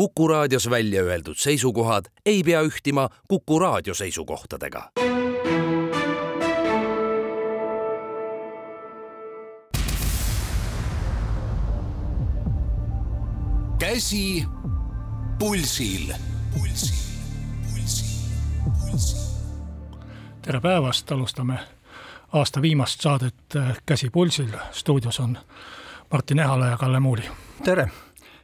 Kuku raadios välja öeldud seisukohad ei pea ühtima Kuku raadio seisukohtadega. käsi pulsil, pulsil, pulsil, pulsil. tere päevast, alustame aasta viimast saadet Käsi pulsil. stuudios on Martin Ehala ja Kalle Muuli. tere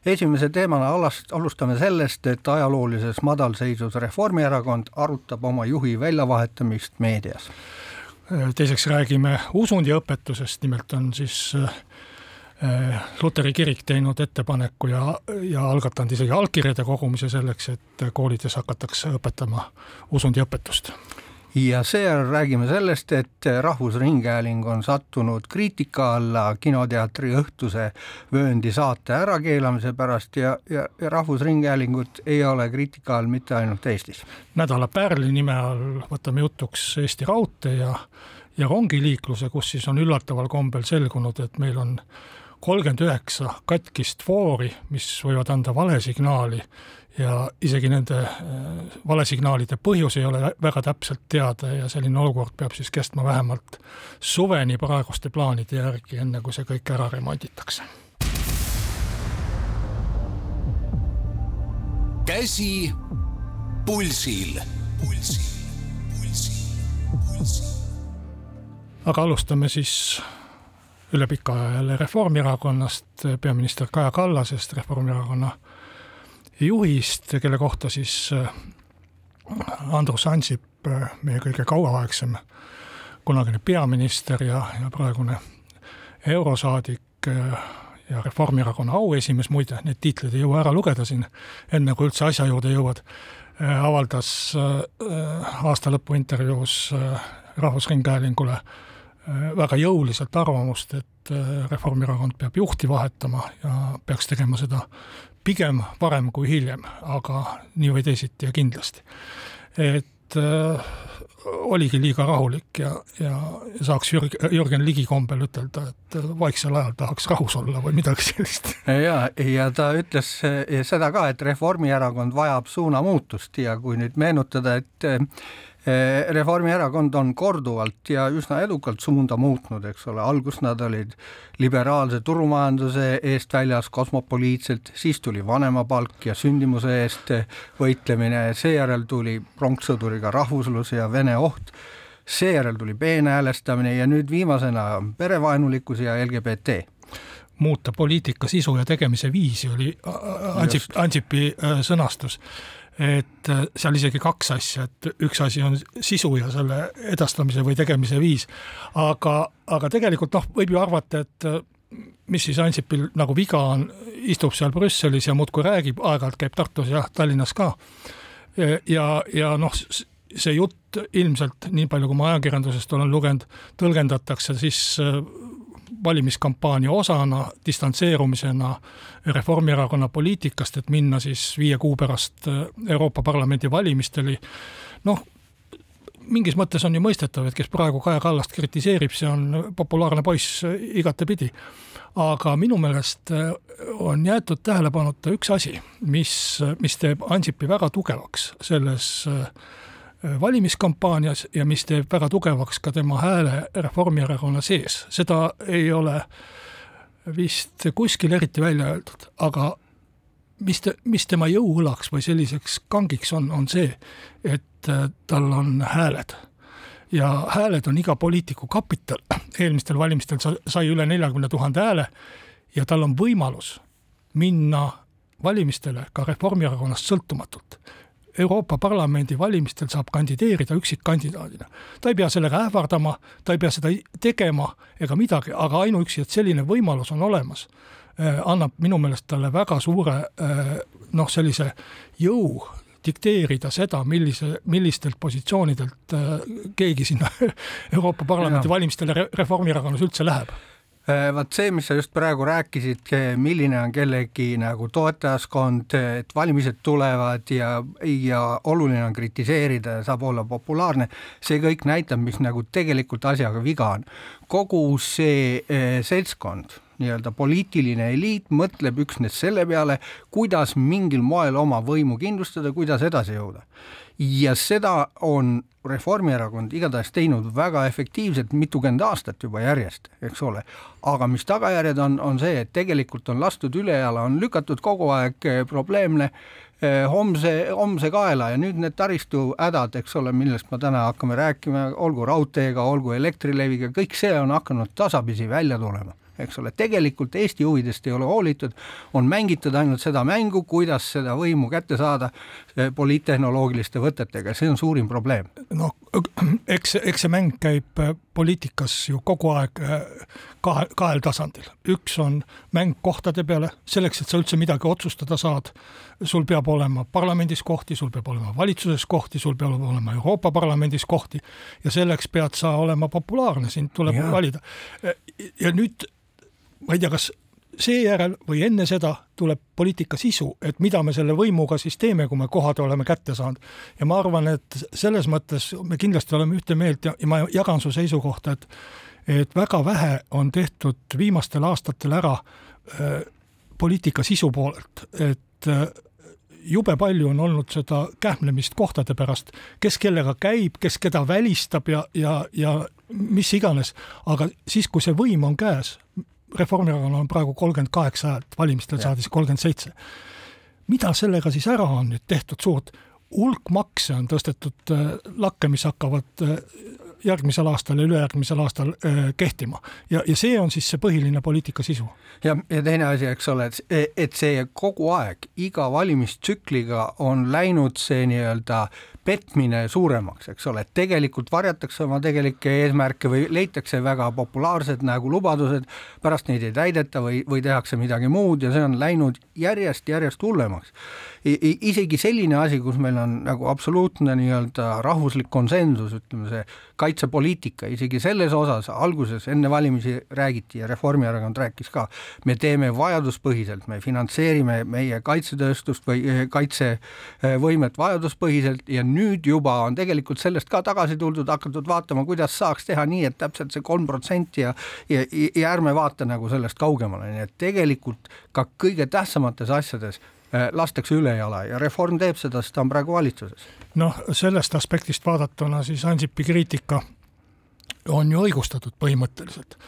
esimese teemana alast, alustame sellest, et ajaloolises madalseisus Reformierakond arutab oma juhi väljavahetamist meedias. teiseks räägime usundiõpetusest, nimelt on siis äh, Luteri kirik teinud ettepaneku ja, ja algatanud isegi allkirjade kogumise selleks, et koolides hakatakse õpetama usundiõpetust ja seejärel räägime sellest, et Rahvusringhääling on sattunud kriitika alla kinoteatri õhtuse vööndi saate ärakeelamise pärast ja, ja, ja Rahvusringhäälingut ei ole kriitika all mitte ainult Eestis. nädala pärli nime all võtame jutuks Eesti Raudtee ja, ja rongiliikluse, kus siis on üllataval kombel selgunud, et meil on kolmkümmend üheksa katkist foori, mis võivad anda vale signaali ja isegi nende äh, valesignaalide põhjus ei ole väga täpselt teada ja selline olukord peab siis kestma vähemalt suveni praeguste plaanide järgi, enne kui see kõik ära remonditakse. käsi pulsil, pulsil, pulsil, pulsil. aga alustame siis üle pika aja jälle Reformierakonnast, peaminister Kaja Kallasest, Reformierakonna juhist, kelle kohta siis äh, Andrus Ansip, äh, meie kõige kauaaegsem kunagine peaminister ja, ja praegune eurosaadik äh, ja Reformierakonna auesimees, muide, neid tiitleid ei jõua ära lugeda siin, enne kui üldse asja juurde jõuad, avaldas aasta lõpu intervjuus Rahvusringhäälingule väga jõuliselt arvamust, et Reformierakond peab juhti vahetama ja peaks tegema seda pigem varem kui hiljem, aga nii või teisiti ja kindlasti. et äh, oligi liiga rahulik ja, ja saaks Jürg, Jürgen Ligi kombel ütelda, et vaiksel ajal tahaks rahus olla või midagi sellist. ja, ja ta ütles seda ka, et Reformierakond vajab suunamuutust ja kui nüüd meenutada, et Eh, Reformierakond on korduvalt ja üsna edukalt suunda muutnud, eks ole, alguses nad olid liberaalse turumajanduse eest väljas kosmopoliitselt, siis tuli vanemapalk ja sündimuse eest võitlemine, seejärel tuli pronkssõduriga rahvuslus ja vene oht, seejärel tuli peenhäälestamine ja nüüd viimasena perevaenulikkus ja LGBT muuta poliitika sisu ja tegemise viisi oli Ansip, Ansipi äh, sõnastus et äh, seal isegi kaks asja, et üks asi on sisu ja selle edastamise või tegemise viis, aga, aga tegelikult noh, võib ju arvata, et äh, mis siis Ansipil nagu viga on, istub seal Brüsselis ja muudkui räägib, aeg-ajalt käib Tartus ja Tallinnas ka. ja, ja noh, see jutt ilmselt, nii palju kui ma ajakirjandusest olen lugenud, tõlgendatakse siis äh, valimiskampaania osana, distantseerumisena Reformierakonna poliitikast, et minna siis viie kuu pärast äh, Euroopa Parlamendi valimistele. noh, mingis mõttes on ju mõistetav, et kes praegu Kaja Kallast kritiseerib, see on populaarne poiss igatepidi. aga minu meelest äh, on jäetud tähelepanuta üks asi, mis, mis teeb Ansipi väga tugevaks selles äh, valimiskampaanias ja mis teeb väga tugevaks ka tema hääle Reformierakonna sees. seda ei ole vist kuskil eriti välja öeldud, aga mis te, mis tema jõuõlaks või selliseks kangiks on, on see, et äh, tal on hääled. ja hääled on iga poliitiku kapital, eelmistel valimistel sai üle neljakümne tuhande hääle ja tal on võimalus minna valimistele ka Reformierakonnast sõltumatult Euroopa Parlamendi valimistel saab kandideerida üksikkandidaadina. ta ei pea sellega ähvardama, ta ei pea seda tegema ega midagi, aga ainuüksi, et selline võimalus on olemas, äh, annab minu meelest talle väga suure äh, noh, sellise jõu dikteerida seda, millise, millistelt positsioonidelt äh, keegi sinna Euroopa Parlamendi valimistele Reformierakonnas üldse läheb Äh, vaat see, mis sa just praegu rääkisid, milline on kellegi nagu toetajaskond, et valimised tulevad ja, ja oluline on kritiseerida ja saab olla populaarne, see kõik näitab, mis nagu tegelikult asjaga viga on. kogu see eh, seltskond nii-öelda poliitiline eliit mõtleb üksnes selle peale, kuidas mingil moel oma võimu kindlustada, kuidas edasi jõuda. ja seda on Reformierakond igatahes teinud väga efektiivselt mitukümmend aastat juba järjest, eks ole. aga mis tagajärjed on, on see, et tegelikult on lastud ülejala, on lükatud kogu aeg probleemne Eh, homse, homse kaela ja nüüd need taristu hädad, eks ole, millest me täna hakkame rääkima, olgu raudteega, olgu Elektrileviga, kõik see on hakanud tasapisi välja tulema eks ole, tegelikult Eesti huvidest ei ole hoolitud, on mängitud ainult seda mängu, kuidas seda võimu kätte saada eh, poliittehnoloogiliste võtetega, see on suurim probleem. noh, eks, eks see mäng käib eh, poliitikas ju kogu aeg kahe, kahel tasandil, üks on mäng kohtade peale, selleks, et sa üldse midagi otsustada saad sul peab olema parlamendis kohti, sul peab olema valitsuses kohti, sul peab olema Euroopa Parlamendis kohti ja selleks pead sa olema populaarne, sind tuleb ja. valida. ja nüüd ma ei tea, kas seejärel või enne seda tuleb poliitika sisu, et mida me selle võimuga siis teeme, kui me kohad oleme kätte saanud. ja ma arvan, et selles mõttes me kindlasti oleme ühte meelt ja, ja ma jagan su seisukohta, et et väga vähe on tehtud viimastel aastatel ära äh, poliitika sisu poolelt, et äh, jube palju on olnud seda kähmlemist kohtade pärast, kes kellega käib, kes keda välistab ja, ja, ja mis iganes, aga siis, kui see võim on käes, Reformierakonnal on praegu kolmkümmend kaheksa häält, valimistel saadis kolmkümmend seitse. mida sellega siis ära on nüüd tehtud suurt? hulk makse on tõstetud äh, lakke, mis hakkavad äh, järgmisel aastal ja ülejärgmisel aastal äh, kehtima. ja, ja see on siis see põhiline poliitika sisu. ja, ja teine asi, eks ole, et, et see kogu aeg, iga valimistsükliga on läinud see nii-öelda petmine suuremaks, eks ole, et tegelikult varjatakse oma tegelikke eesmärke või leitakse väga populaarsed nagu lubadused, pärast neid ei täideta või, või tehakse midagi muud ja see on läinud järjest-järjest hullemaks. Isegi selline asi, kus meil on nagu absoluutne nii-öelda rahvuslik konsensus, ütleme see kaitsepoliitika, isegi selles osas alguses enne valimisi räägiti ja Reformierakond rääkis ka, me teeme vajaduspõhiselt, me finantseerime meie kaitsetööstust või eh, kaitsevõimet vajaduspõhiselt ja nüüd juba on tegelikult sellest ka tagasi tuldud, hakatud vaatama, kuidas saaks teha nii, et täpselt see kolm protsenti ja, ja, ja ärme vaata nagu sellest kaugemale, nii et tegelikult ka kõige tähtsamates asjades lastakse ülejala ja Reform teeb seda, sest ta on praegu valitsuses. noh, sellest aspektist vaadatuna siis Ansipi kriitika on ju õigustatud põhimõtteliselt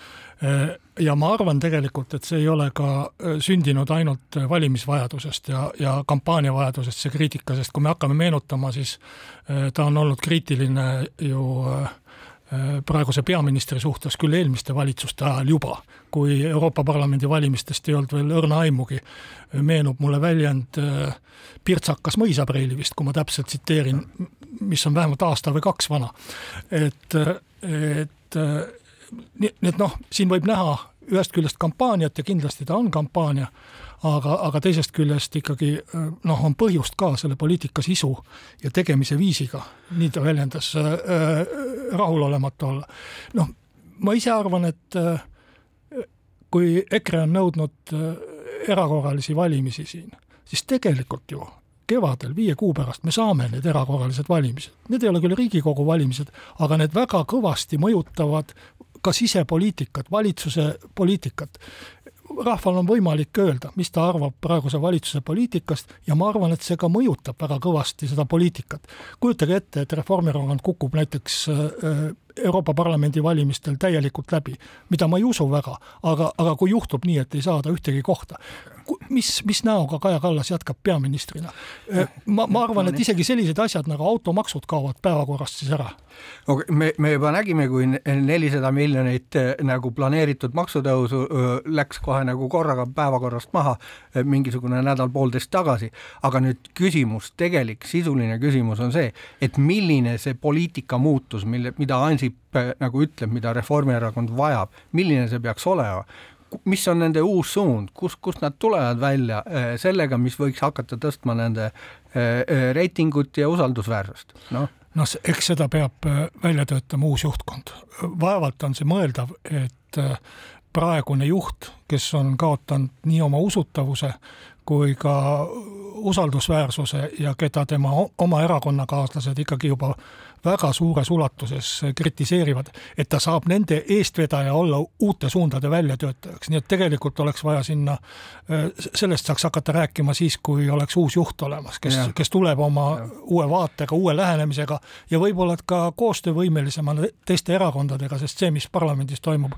Äh, ja ma arvan tegelikult, et see ei ole ka äh, sündinud ainult valimisvajadusest ja, ja kampaaniavajadusest, see kriitika, sest kui me hakkame meenutama, siis äh, ta on olnud kriitiline ju praeguse peaministri suhtes küll eelmiste valitsuste ajal juba, kui Euroopa Parlamendi valimistest ei olnud veel õrna aimugi. meenub mulle väljend pirtsakas mõisapreili vist, kui ma täpselt tsiteerin, mis on vähemalt aasta või kaks vana. et, et nii et noh, siin võib näha ühest küljest kampaaniat ja kindlasti ta on kampaania, aga, aga teisest küljest ikkagi noh, on põhjust ka selle poliitika sisu ja tegemise viisiga, nii ta väljendas äh,, rahulolematu olla. noh, ma ise arvan, et äh, kui EKRE on nõudnud äh, erakorralisi valimisi siin, siis tegelikult ju kevadel, viie kuu pärast me saame need erakorralised valimised. Need ei ole küll Riigikogu valimised, aga need väga kõvasti mõjutavad ka sisepoliitikat, valitsuse poliitikat. Rahval on võimalik öelda, mis ta arvab praeguse valitsuse poliitikast ja ma arvan, et see ka mõjutab väga kõvasti seda poliitikat. kujutage ette, et Reformierakond kukub näiteks äh, Euroopa Parlamendi valimistel täielikult läbi, mida ma ei usu väga, aga, aga kui juhtub nii, et ei saada ühtegi kohta, mis, mis näoga Kaja Kallas jätkab peaministrina? ma, ma arvan, et isegi sellised asjad nagu automaksud kaovad päevakorrast siis ära. me, me juba nägime, kui nelisada miljonit eh, nagu planeeritud maksutõusu läks kohe nagu korraga päevakorrast maha eh, mingisugune nädal-poolteist tagasi, aga nüüd küsimus, tegelik sisuline küsimus on see, et milline see poliitika muutus, mille, mida Ansip eh, nagu ütleb, mida Reformierakond vajab, milline see peaks olema mis on nende uus suund, kus, kust nad tulevad välja eh, sellega, mis võiks hakata tõstma nende eh, eh, reitingut ja usaldusväärsust, noh noh, eks seda peab välja töötama uus juhtkond. vaevalt on see mõeldav, et praegune juht, kes on kaotanud nii oma usutavuse kui ka usaldusväärsuse ja keda tema oma erakonnakaaslased ikkagi juba väga suures ulatuses kritiseerivad, et ta saab nende eestvedaja olla uute suundade väljatöötajaks, nii et tegelikult oleks vaja sinna, sellest saaks hakata rääkima siis, kui oleks uus juht olemas, kes, kes tuleb oma ja. uue vaatega, uue lähenemisega ja võib-olla ka koostöövõimelisemana teiste erakondadega, sest see, mis parlamendis toimub,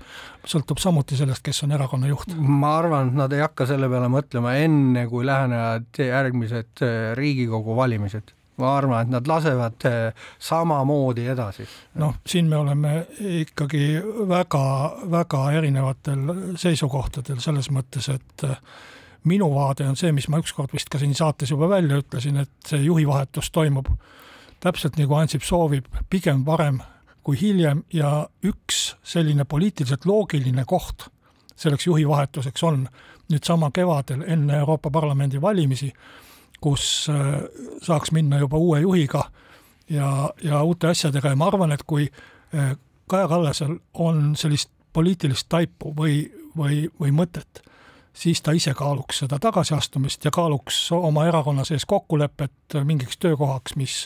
sõltub samuti sellest, kes on erakonna juht. ma arvan, et nad ei hakka selle peale mõtlema enne, kui lähenevad järgmised Riigikogu valimised ma arvan, et nad lasevad äh, samamoodi edasi. noh, siin me oleme ikkagi väga-väga erinevatel seisukohtadel selles mõttes, et äh, minu vaade on see, mis ma ükskord vist ka siin saates juba välja ütlesin, et see juhivahetus toimub täpselt nagu Ansip soovib, pigem varem kui hiljem ja üks selline poliitiliselt loogiline koht selleks juhivahetuseks on nüüd sama kevadel enne Euroopa Parlamendi valimisi kus äh, saaks minna juba uue juhiga ja, ja uute asjadega ja ma arvan, et kui äh, Kaja Kallasel on sellist poliitilist taipu või, või, või mõtet, siis ta ise kaaluks seda tagasiastumist ja kaaluks oma erakonna sees kokkulepet mingiks töökohaks, mis,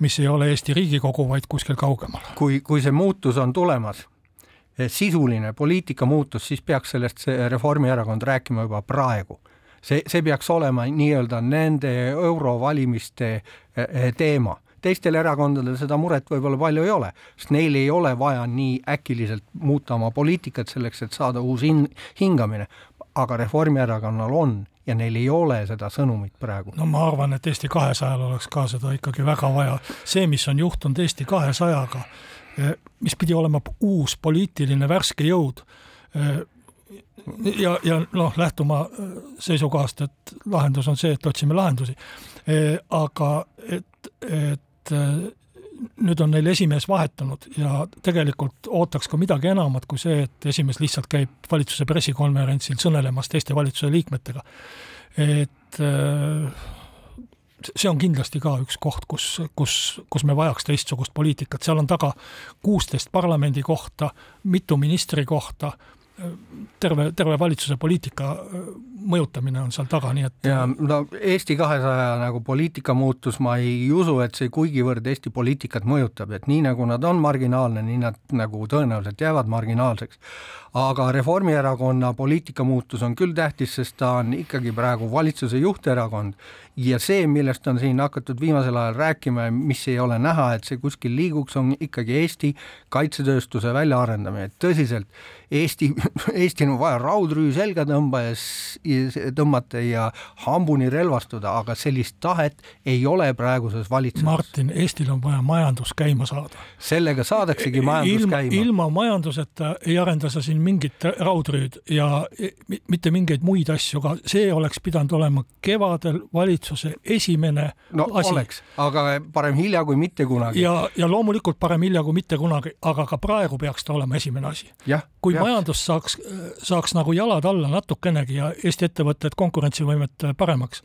mis ei ole Eesti Riigikogu, vaid kuskil kaugemal. kui, kui see muutus on tulemas, eh, sisuline poliitika muutus, siis peaks sellest see Reformierakond rääkima juba praegu see, see peaks olema nii-öelda nende eurovalimiste eh, eh, teema teistel erakondadel seda muret võib-olla palju ei ole, sest neil ei ole vaja nii äkiliselt muuta oma poliitikat selleks, et saada uus hin-, hingamine. aga Reformierakonnal on ja neil ei ole seda sõnumit praegu. no ma arvan, et Eesti kahesajal oleks ka seda ikkagi väga vaja. see, mis on juhtunud Eesti kahesajaga, eh, mis pidi olema uus poliitiline värske jõud, ja, ja noh, lähtuma äh, seisukohast, et lahendus on see, et otsime lahendusi. E, aga et, et äh, nüüd on neil esimees vahetunud ja tegelikult ootaks ka midagi enamat kui see, et esimees lihtsalt käib valitsuse pressikonverentsil kõnelemas teiste valitsuse liikmetega. et äh, see on kindlasti ka üks koht, kus, kus, kus me vajaks teistsugust poliitikat, seal on taga kuusteist parlamendi kohta, mitu ministri kohta terve, terve valitsuse poliitika äh, mõjutamine on seal taga, nii et ja no Eesti kahesaja nagu poliitika muutus, ma ei usu, et see kuigivõrd Eesti poliitikat mõjutab, et nii nagu nad on marginaalne, nii nad nagu tõenäoliselt jäävad marginaalseks. aga Reformierakonna poliitika muutus on küll tähtis, sest ta on ikkagi praegu valitsuse juhterakond ja see, millest on siin hakatud viimasel ajal rääkima ja mis ei ole näha, et see kuskil liiguks, on ikkagi Eesti kaitsetööstuse väljaarendamine, tõsiselt Eesti, Eestil on vaja raudrüü selga tõmba ja tõmmata ja hambuni relvastuda, aga sellist tahet ei ole praeguses valitsuses. Martin, Eestil on vaja majandus käima saada. sellega saadaksegi majandus ilma, käima. ilma majanduseta ei arenda sa siin mingit raudrüüd ja mitte mingeid muid asju, aga see oleks pidanud olema kevadel valitsuse esimene no, asi. oleks, aga parem hilja kui mitte kunagi. ja, ja loomulikult parem hilja kui mitte kunagi, aga ka praegu peaks ta olema esimene asi. kui ja. Majandus saaks, saaks nagu jalad alla natukenegi ja Eesti ettevõtted konkurentsivõimet paremaks,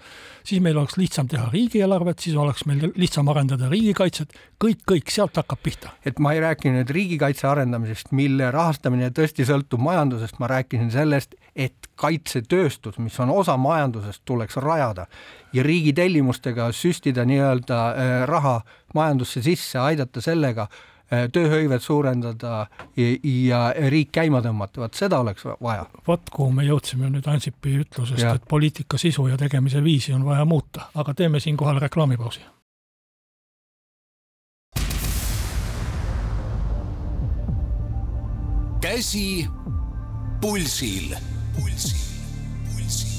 siis meil oleks lihtsam teha riigieelarvet, siis oleks meil lihtsam arendada riigikaitset, kõik, kõik sealt hakkab pihta. et ma ei rääkinud nüüd riigikaitse arendamisest, mille rahastamine tõesti sõltub majandusest, ma rääkisin sellest, et kaitsetööstus, mis on osa majandusest, tuleks rajada ja riigi tellimustega süstida nii-öelda äh, raha majandusse sisse, aidata sellega tööhõivet suurendada ja, riik käima tõmmata, vot seda oleks vaja. vot kuhu me jõudsime nüüd Ansipi ütlusest, et poliitika sisu ja tegemise viisi on vaja muuta, aga teeme siinkohal reklaamipausi. käsi pulsil, pulsil, pulsil,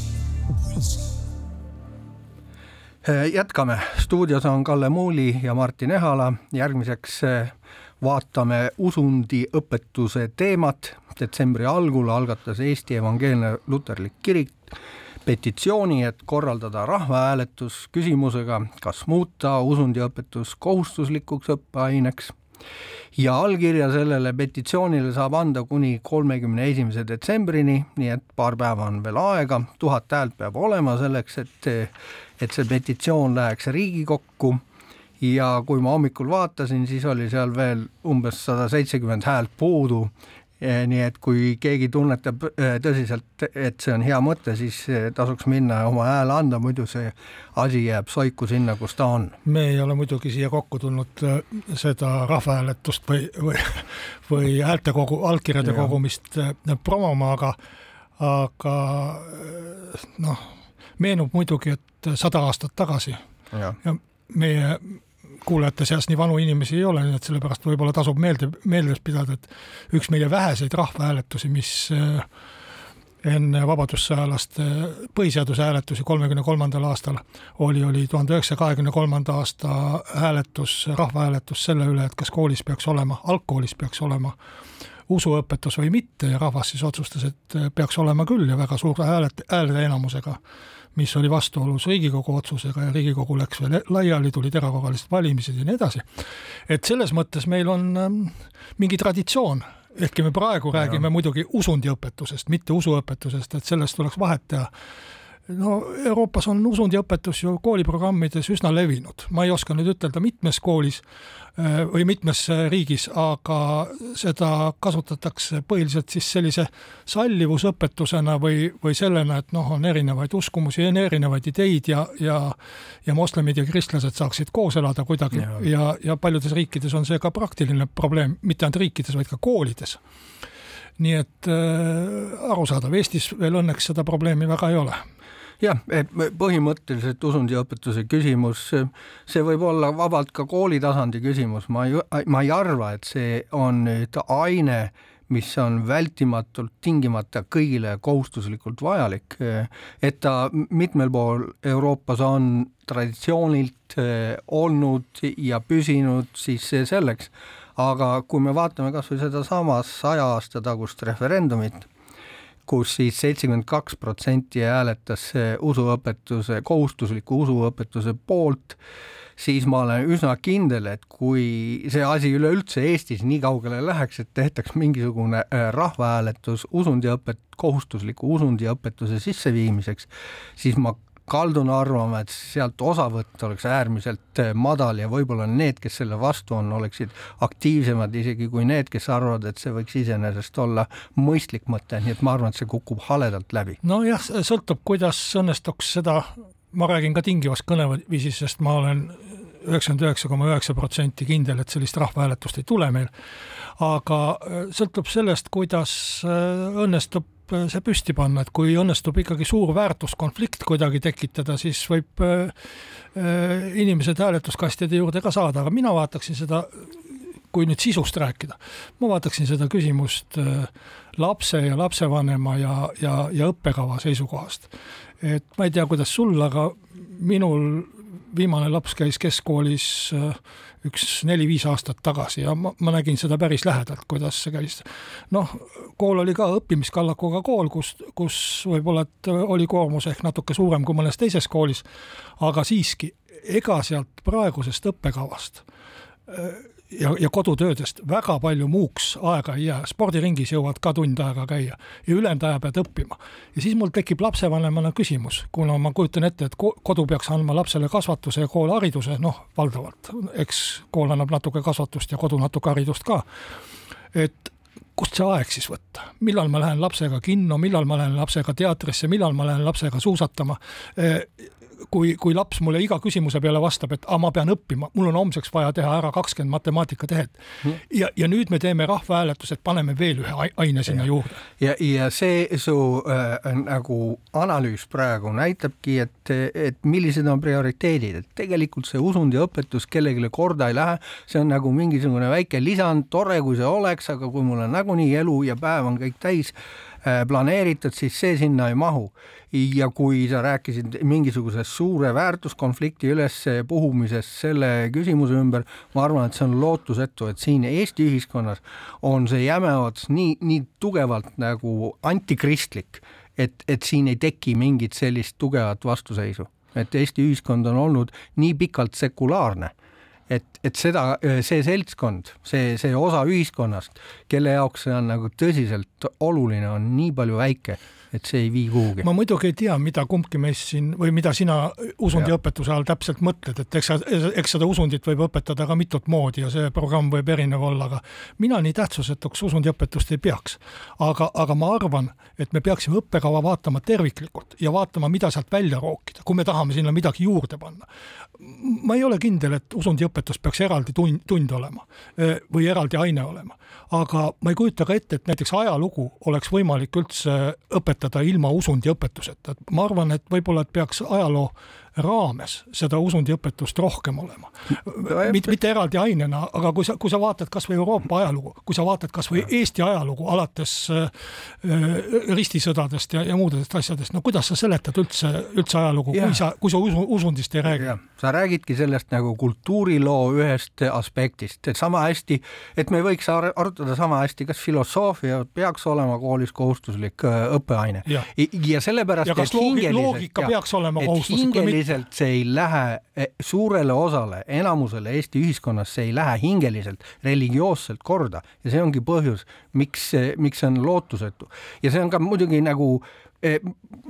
pulsil. Äh, jätkame, stuudios on Kalle Muuli ja Martin Ehala, järgmiseks äh, vaatame usundiõpetuse teemat. detsembri algul algatas Eesti Evangeelne Luterlik Kirik petitsiooni, et korraldada rahvahääletus küsimusega, kas muuta usundiõpetus kohustuslikuks õppeaineks ja allkirja sellele petitsioonile saab anda kuni kolmekümne esimese detsembrini, nii et paar päeva on veel aega, tuhat häält peab olema selleks, et et see petitsioon läheks Riigikokku. Ja kui ma hommikul vaatasin, siis oli seal veel umbes sada seitsekümmend häält puudu nii et kui keegi tunnetab tõsiselt, et see on hea mõte, siis tasuks minna ja oma hääle anda, muidu see asi jääb soiku sinna, kus ta on. me ei ole muidugi siia kokku tulnud seda rahvahääletust või, või, või häältekogu, allkirjade ja. kogumist promoma, aga, aga noh, meenub muidugi, et sada aastat tagasi ja, ja meie kuulajate seas nii vanu inimesi ei ole, nii et sellepärast võib-olla tasub meelde, meeles pidada, et üks meie väheseid rahvahääletusi, mis äh, enne vabadussõjalaste põhiseaduse hääletusi kolmekümne kolmandal aastal oli, oli tuhande üheksasaja kahekümne kolmanda aasta hääletus, rahvahääletus selle üle, et kas koolis peaks olema, algkoolis peaks olema usuõpetus või mitte ja rahvas siis otsustas, et peaks olema küll ja väga suure hääle, häälte enamusega mis oli vastuolus Riigikogu otsusega ja Riigikogu läks veel laiali, tulid erakorralised valimised ja nii edasi. et selles mõttes meil on ähm, mingi traditsioon, ehkki me praegu ja. räägime muidugi usundiõpetusest, mitte usuõpetusest, et sellest tuleks vahet teha no Euroopas on usundiõpetus ju kooliprogrammides üsna levinud, ma ei oska nüüd ütelda, mitmes koolis äh, või mitmes riigis, aga seda kasutatakse põhiliselt siis sellise sallivusõpetusena või, või sellena, et noh, on erinevaid uskumusi, on erinevaid ideid ja, ja ja moslemid ja kristlased saaksid koos elada kuidagi. Ja, ja, ja paljudes riikides on see ka praktiline probleem, mitte ainult riikides, vaid ka koolides. Nii et äh, arusaadav, Eestis veel õnneks seda probleemi väga ei ole jah, et põhimõtteliselt usundiõpetuse küsimus, see võib olla vabalt ka kooli tasandi küsimus, ma ei, ma ei arva, et see on nüüd aine, mis on vältimatult tingimata kõigile kohustuslikult vajalik, et ta mitmel pool Euroopas on traditsioonilt eh, olnud ja püsinud, siis see selleks. aga kui me vaatame kas või sedasama saja aasta tagust referendumit kus siis seitsekümmend kaks protsenti hääletas usuõpetuse, kohustusliku usuõpetuse poolt, siis ma olen üsna kindel, et kui see asi üleüldse Eestis nii kaugele läheks, et tehtaks mingisugune äh, rahvahääletus usundiõpet, kohustusliku usundiõpetuse sisseviimiseks, siis ma kaldun arvama, et sealt osavõtt oleks äärmiselt eh, madal ja võib-olla need, kes selle vastu on, oleksid aktiivsemad isegi kui need, kes arvavad, et see võiks iseenesest olla mõistlik mõte, nii et ma arvan, et see kukub haledalt läbi. nojah, sõltub, kuidas õnnestuks seda, ma räägin ka tingivast kõneviisist, sest ma olen üheksakümmend üheksa koma üheksa protsenti kindel, et sellist rahvahääletust ei tule meil. aga eh, sõltub sellest, kuidas eh, õnnestub Äh, see püsti panna, et kui õnnestub ikkagi suur väärtuskonflikt kuidagi tekitada, siis võib äh, äh, inimesed hääletuskastide juurde ka saada, aga mina vaataksin seda, kui nüüd sisust rääkida, ma vaataksin seda küsimust lapse ja lapsevanema ja, ja, ja õppekava seisukohast. et ma ei tea, kuidas sul, aga minul viimane laps käis keskkoolis äh, üks neli-viis aastat tagasi ja ma, ma nägin seda päris lähedalt, kuidas see käis. noh, kool oli ka õppimiskallakuga kool, kus, kus võib-olla, et oli koormus ehk natuke suurem kui mõnes teises koolis, aga siiski, ega sealt praegusest õppekavast ja, ja kodutöödest väga palju muuks aega ei jää, spordiringis jõuad ka tund aega käia ja ülejäänud aja pead õppima. ja siis mul tekib lapsevanemana küsimus, kuna ma kujutan ette, et kodu peaks andma lapsele kasvatuse ja kool hariduse, noh, valdavalt, eks kool annab natuke kasvatust ja kodu natuke haridust ka, et kust see aeg siis võtta, millal ma lähen lapsega kinno, millal ma lähen lapsega teatrisse, millal ma lähen lapsega suusatama kui, kui laps mulle iga küsimuse peale vastab, et ma pean õppima, mul on homseks vaja teha ära kakskümmend matemaatikatehet mm.. ja, ja nüüd me teeme rahvahääletused, paneme veel ühe aine sinna ja. juurde. ja, ja see su äh, nagu analüüs praegu näitabki, et, et millised on prioriteedid, et tegelikult see usundiõpetus kellelegi korda ei lähe, see on nagu mingisugune väike lisand, tore, kui see oleks, aga kui mul on nagunii elu ja päev on kõik täis äh, planeeritud, siis see sinna ei mahu. Ja kui sa rääkisid mingisugusest suure väärtuskonflikti ülespuhumisest selle küsimuse ümber, ma arvan, et see on lootusetu, et siin Eesti ühiskonnas on see jäme ots nii, nii tugevalt nagu antikristlik, et, et siin ei teki mingit sellist tugevat vastuseisu, et Eesti ühiskond on olnud nii pikalt sekulaarne et, et seda, see seltskond, see, see osa ühiskonnast, kelle jaoks see on nagu tõsiselt oluline, on nii palju väike et see ei vii kuhugi. ma muidugi ei tea, mida kumbki meist siin või mida sina usundiõpetuse all täpselt mõtled, et eks, eks seda usundit võib õpetada ka mitut moodi ja see programm võib erinev olla, aga mina nii tähtsusetuks usundiõpetust ei peaks. aga, aga ma arvan, et me peaksime õppekava vaatama terviklikult ja vaatama, mida sealt välja rookida, kui me tahame sinna midagi juurde panna. ma ei ole kindel, et usundiõpetus peaks eraldi tund, tund olema või eraldi aine olema, aga ma ei kujuta ka ette, et näiteks ajalugu oleks võimalik üldse õpetada ilma usundiõpetuseta, et ma arvan, et võib-olla, et peaks ajaloo raames seda usundiõpetust rohkem olema. mitte, mitte eraldi ainena, aga kui sa, kui sa vaatad kasvõi Euroopa ajalugu, kui sa vaatad kasvõi Eesti ajalugu alates äh, ristisõdadest ja, ja muudest asjadest, no kuidas sa seletad üldse, üldse ajalugu, kui sa, kui sa usu, usundist ei räägi? sa räägidki sellest nagu kultuuriloo ühest aspektist, et sama hästi, et me võiks ar arutada sama hästi, kas filosoofia peaks olema koolis kohustuslik äh, õppeaine. Ja, ja sellepärast, et loogika, loogika peaks olema kohustuslik või mitte hingeliselt see ei lähe e, suurele osale, enamusele Eesti ühiskonnas, see ei lähe hingeliselt, religioosselt korda ja see ongi põhjus, miks, miks see on lootusetu. ja see on ka muidugi nagu e,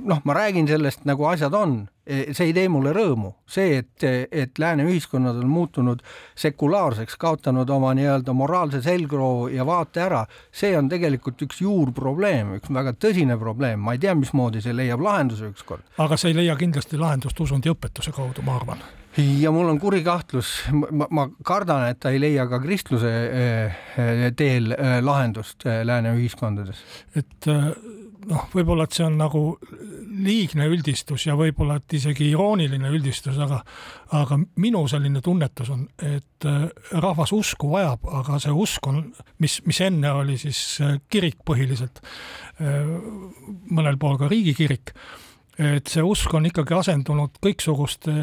noh, ma räägin sellest, nagu asjad on, e, see ei tee mulle rõõmu, see, et, et lääne ühiskonnad on muutunud sekulaarseks, kaotanud oma nii-öelda moraalse selgroo ja vaate ära, see on tegelikult üks juurprobleem, üks väga tõsine probleem, ma ei tea, mismoodi see leiab lahenduse ükskord. aga see ei leia kindlasti lahendust usundiõpetuse kaudu, ma arvan. Ja mul on kuri kahtlus, ma kardan, et ta ei leia ka kristluse teel lahendust lääne ühiskondades. et noh, võib-olla, et see on nagu liigne üldistus ja võib-olla, et isegi irooniline üldistus, aga aga minu selline tunnetus on, et äh, rahvas usku vajab, aga see usk on, mis, mis enne oli siis äh, kirik põhiliselt, äh, mõnel pool ka riigikirik, et see usk on ikkagi asendunud kõiksuguste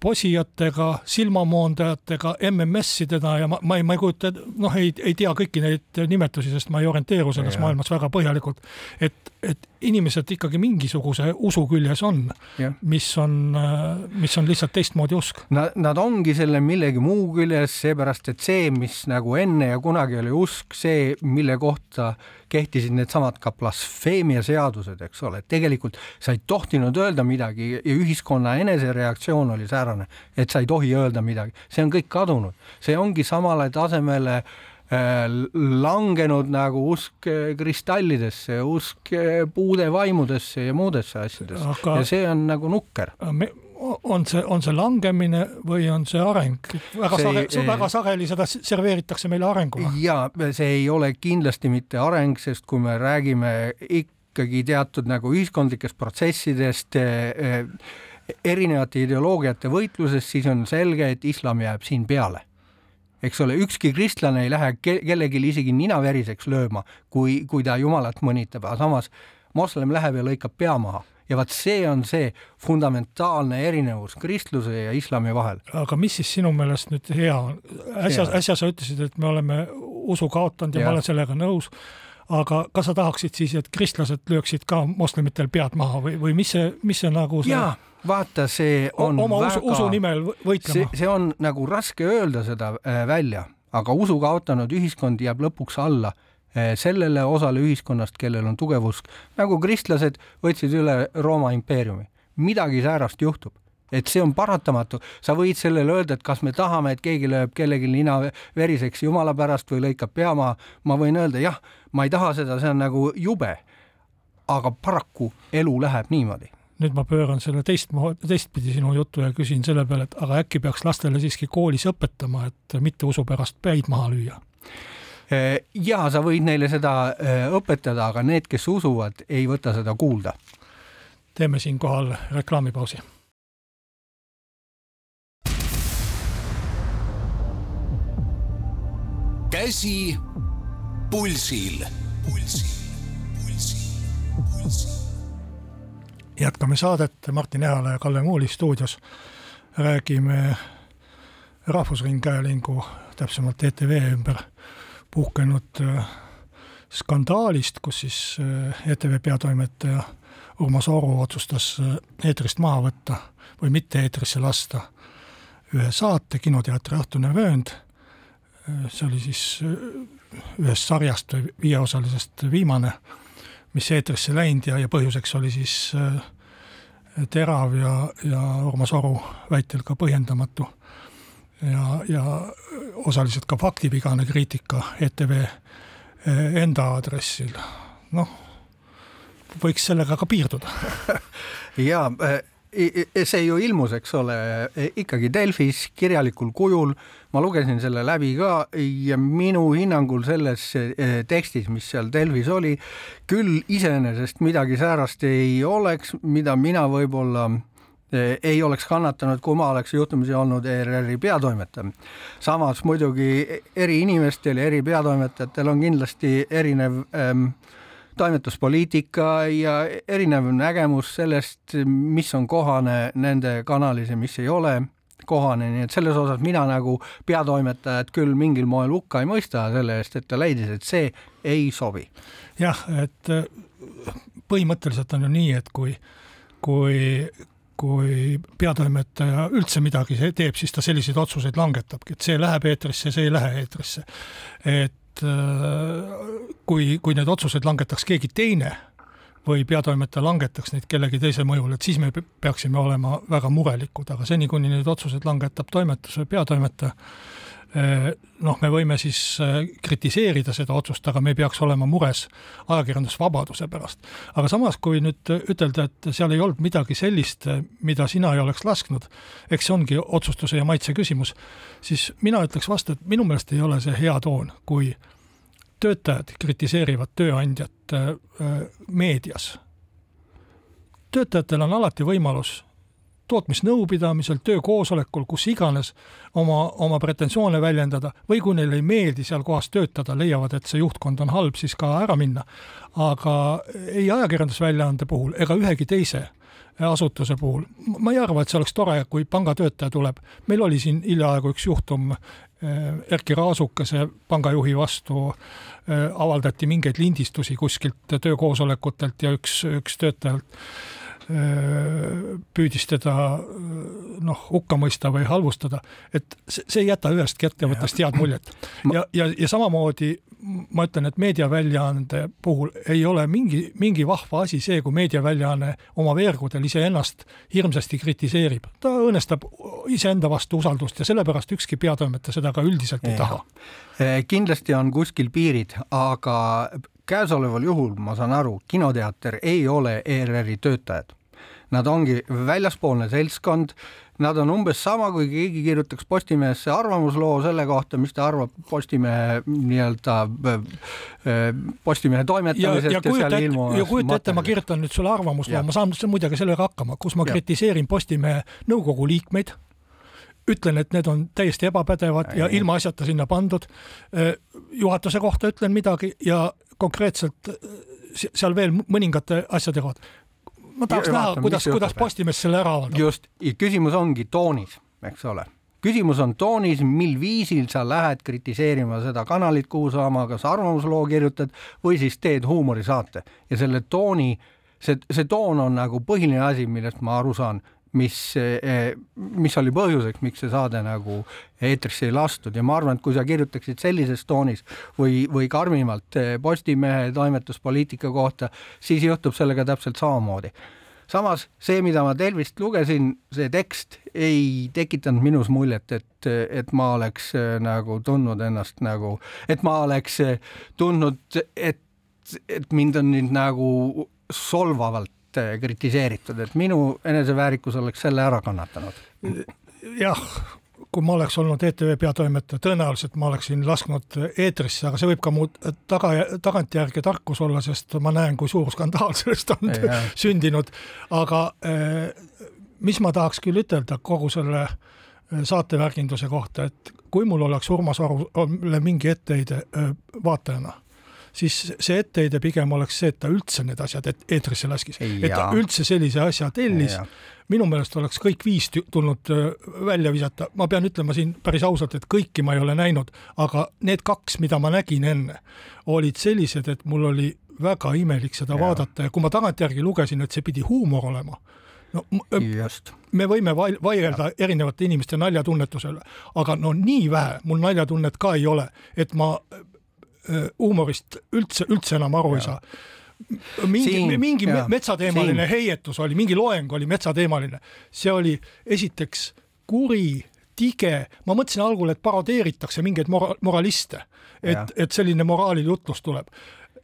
posijatega, silmamoondajatega, MMS-idena ja ma, ma ei, ma ei kujuta, noh, ei, ei tea kõiki neid nimetusi, sest ma ei orienteeru selles ja. maailmas väga põhjalikult. et, et inimesed ikkagi mingisuguse usu küljes on, mis on, mis on lihtsalt teistmoodi usk. Nad, nad ongi selle millegi muu küljes, seepärast et see, mis nagu enne ja kunagi oli usk, see, mille kohta kehtisid needsamad ka blasfeemia seadused, eks ole, et tegelikult sa ei tohtinud öelda midagi ja ühiskonna enesereaktsioon oli säärane, et sa ei tohi öelda midagi, see on kõik kadunud, see ongi samale tasemele äh, langenud nagu usk äh, kristallidesse, usk äh, puude vaimudesse ja muudesse asjadesse Aga... ja see on nagu nukker me on see, on see langemine või on see areng? väga see, sage-, väga sageli seda serveeritakse meile arenguna. jaa, see ei ole kindlasti mitte areng, sest kui me räägime ikkagi teatud nagu ühiskondlikest protsessidest erinevate ideoloogiate võitlusest, siis on selge, et islam jääb siin peale eks ole, ükski kristlane ei lähe ke kellelgi isegi nina veriseks lööma, kui, kui ta jumalat mõnitab, aga samas moslem läheb ja lõikab pea maha ja vaat see on see fundamentaalne erinevus kristluse ja islami vahel. aga mis siis sinu meelest nüüd hea on? äsja, äsja sa ütlesid, et me oleme usu kaotanud ja, ja. ma olen sellega nõus, aga kas sa tahaksid siis, et kristlased lööksid ka moslemitel pead maha või, või mis see, mis see nagu see jaa, vaata, see on oma väga, usu, usu nimel võitlema. see on nagu raske öelda seda äh, välja, aga usu kaotanud ühiskond jääb lõpuks alla äh, sellele osale ühiskonnast, kellel on tugev usk, nagu kristlased võtsid üle Rooma impeeriumi. midagi säärast juhtub et see on paratamatu, sa võid sellele öelda, et kas me tahame, et keegi lööb kellelgi nina veriseks jumala pärast või lõikab pea maha, ma võin öelda jah, ma ei taha seda, see on nagu jube. aga paraku elu läheb niimoodi nüüd ma pööran selle teistmoodi, teistpidi sinu jutu ja küsin selle peale, et aga äkki peaks lastele siiski koolis õpetama, et mitte usu pärast päid maha lüüa? Äh, ja sa võid neile seda äh, õpetada, aga need, kes usuvad, ei võta seda kuulda. teeme siinkohal reklaamipausi. Käsi pulsil, pulsil, pulsil, pulsil. Jätkame saadet, Martin Ehala ja Kalle Muuli stuudios. Räägime Rahvusringhäälingu, täpsemalt ETV ümber puhkenud äh, skandaalist, kus siis äh, ETV peatoimetaja Urmas Oru otsustas äh, eetrist maha võtta või mitte eetrisse lasta. Ühe saate, Kinoteatri õhtune vöönd. See oli siis ühest sarjast või viieosalisest viimane mis eetrisse läinud ja, ja põhjuseks oli siis äh, terav ja, ja Urmas Oru väitel ka põhjendamatu ja, ja osaliselt ka faktipigane kriitika ETV enda aadressil. noh, võiks sellega ka piirduda ja see ju ilmus, eks ole, ikkagi Delfis kirjalikul kujul, ma lugesin selle läbi ka ja minu hinnangul selles eh, tekstis, mis seal Delfis oli, küll iseenesest midagi säärast ei oleks, mida mina võib-olla ei oleks kannatanud, kui ma oleks juhtumisi olnud ERR-i peatoimetaja. samas muidugi eri inimestel ja eri peatoimetajatel on kindlasti erinev ähm, toimetuspoliitika ja erinev nägemus sellest, mis on kohane nende kanalis ja mis ei ole kohane, nii et selles osas mina nagu peatoimetajat küll mingil moel hukka ei mõista selle eest, et ta leidis, et see ei sobi. jah, et äh, põhimõtteliselt on ju nii, et kui, kui, kui peatoimetaja üldse midagi teeb, siis ta selliseid otsuseid langetabki, et see läheb eetrisse, see ei lähe eetrisse. et Äh, kui, kui need otsused langetaks keegi teine või peatoimetaja langetaks neid kellegi teise mõjul, et siis me peaksime olema väga murelikud, aga seni, kuni need otsused langetab toimetus või peatoimetaja, noh, me võime siis äh, kritiseerida seda otsust, aga me ei peaks olema mures ajakirjandusvabaduse pärast. aga samas, kui nüüd ütelda, et seal ei olnud midagi sellist, mida sina ei oleks lasknud, eks see ongi otsustuse ja maitse küsimus, siis mina ütleks vastu, et minu meelest ei ole see hea toon, kui töötajad kritiseerivad tööandjat meedias. töötajatel on alati võimalus tootmisnõupidamisel, töökoosolekul, kus iganes oma, oma pretensioone väljendada või kui neile ei meeldi seal kohas töötada, leiavad, et see juhtkond on halb, siis ka ära minna. aga ei ajakirjandusväljaande puhul ega ühegi teise asutuse puhul. ma ei arva, et see oleks tore, kui pangatöötaja tuleb. meil oli siin hiljaaegu üks juhtum Äh, Erkki Raasukese pangajuhi vastu äh, avaldati mingeid lindistusi kuskilt töökoosolekutelt ja üks, üks töötajalt püüdis teda noh, hukka mõista või halvustada, et see ei jäta ühestki ettevõttest head muljet. ja, ja, ja samamoodi ma ütlen, et meediaväljaande puhul ei ole mingi, mingi vahva asi see, kui meediaväljaanne oma veergudel iseennast hirmsasti kritiseerib. ta õõnestab iseenda vastu usaldust ja sellepärast ükski peatoimetaja seda ka üldiselt ei ja. taha. Eh, kindlasti on kuskil piirid, aga käesoleval juhul ma saan aru, kinoteater ei ole ERR-i töötajad. Nad ongi väljaspoolne seltskond Nad on umbes sama, kui keegi kirjutaks Postimehesse arvamusloo selle kohta, mis ta arvab Postimehe nii-öelda äh, Postimehe toimetamisest ja, ja, ja seal ilmuvast ja kujuta ette, ma kirjutan nüüd sulle arvamusloo, ma saan muidugi sellega hakkama, kus ma ja. kritiseerin Postimehe nõukogu liikmeid, ütlen, et need on täiesti ebapädevad ja, ja ilmaasjata sinna pandud. Äh, juhatuse kohta ütlen midagi ja konkreetselt äh, seal veel mõningate asjade kohta. Ma tahaks näha, kuidas, kuidas Postimees selle ära avaldab. just, küsimus ongi toonis, eks ole. Küsimus on toonis, mil viisil sa lähed kritiseerima seda kanalit, kuhu sa oma kas arvamusloo kirjutad või siis teed huumorisaate. Ja selle tooni, see, see toon on nagu põhiline asi, millest ma aru saan mis, eh, mis oli põhjuseks, miks see saade nagu eetrisse ei lastud ja ma arvan, et kui sa kirjutaksid sellises toonis või, või karmimalt eh, Postimehe toimetuspoliitika kohta, siis juhtub sellega täpselt samamoodi. samas see, mida ma Delvist lugesin, see tekst ei tekitanud minus muljet, et, et ma oleks eh, nagu tundnud ennast nagu, et ma oleks tundnud, et, et mind on nüüd nagu solvavalt kritiseeritud, et minu eneseväärikus oleks selle ära kannatanud. jah, kui ma oleks olnud ETV peatoimetaja, tõenäoliselt ma oleksin lasknud eetrisse, aga see võib ka mu taga, tagantjärgi tarkus olla, sest ma näen, kui suur skandaal sellest on ja. sündinud. aga eh, mis ma tahaks küll ütelda kogu selle eh, saatevärginduse kohta, et kui mul oleks Urmas Varule mingi etteheide eh, vaatajana siis see etteheide pigem oleks see, et ta üldse need asjad eetrisse laskis, et ta üldse sellise asja tellis. minu meelest oleks kõik viis tulnud välja visata, ma pean ütlema siin päris ausalt, et kõiki ma ei ole näinud, aga need kaks, mida ma nägin enne, olid sellised, et mul oli väga imelik seda ja. vaadata ja kui ma tagantjärgi lugesin, et see pidi huumor olema no Just. me võime vaielda erinevate inimeste naljatunnetusele, aga no nii vähe mul naljatunnet ka ei ole, et ma huumorist üldse, üldse enam aru ja. ei saa. mingi Siim,, mingi jaa. metsateemaline Siim. heietus oli, mingi loeng oli metsateemaline, see oli esiteks kuri, tige, ma mõtlesin algul, et parodeeritakse mingeid mora-, moraliste, Jah. et, et selline moraalijutlus tuleb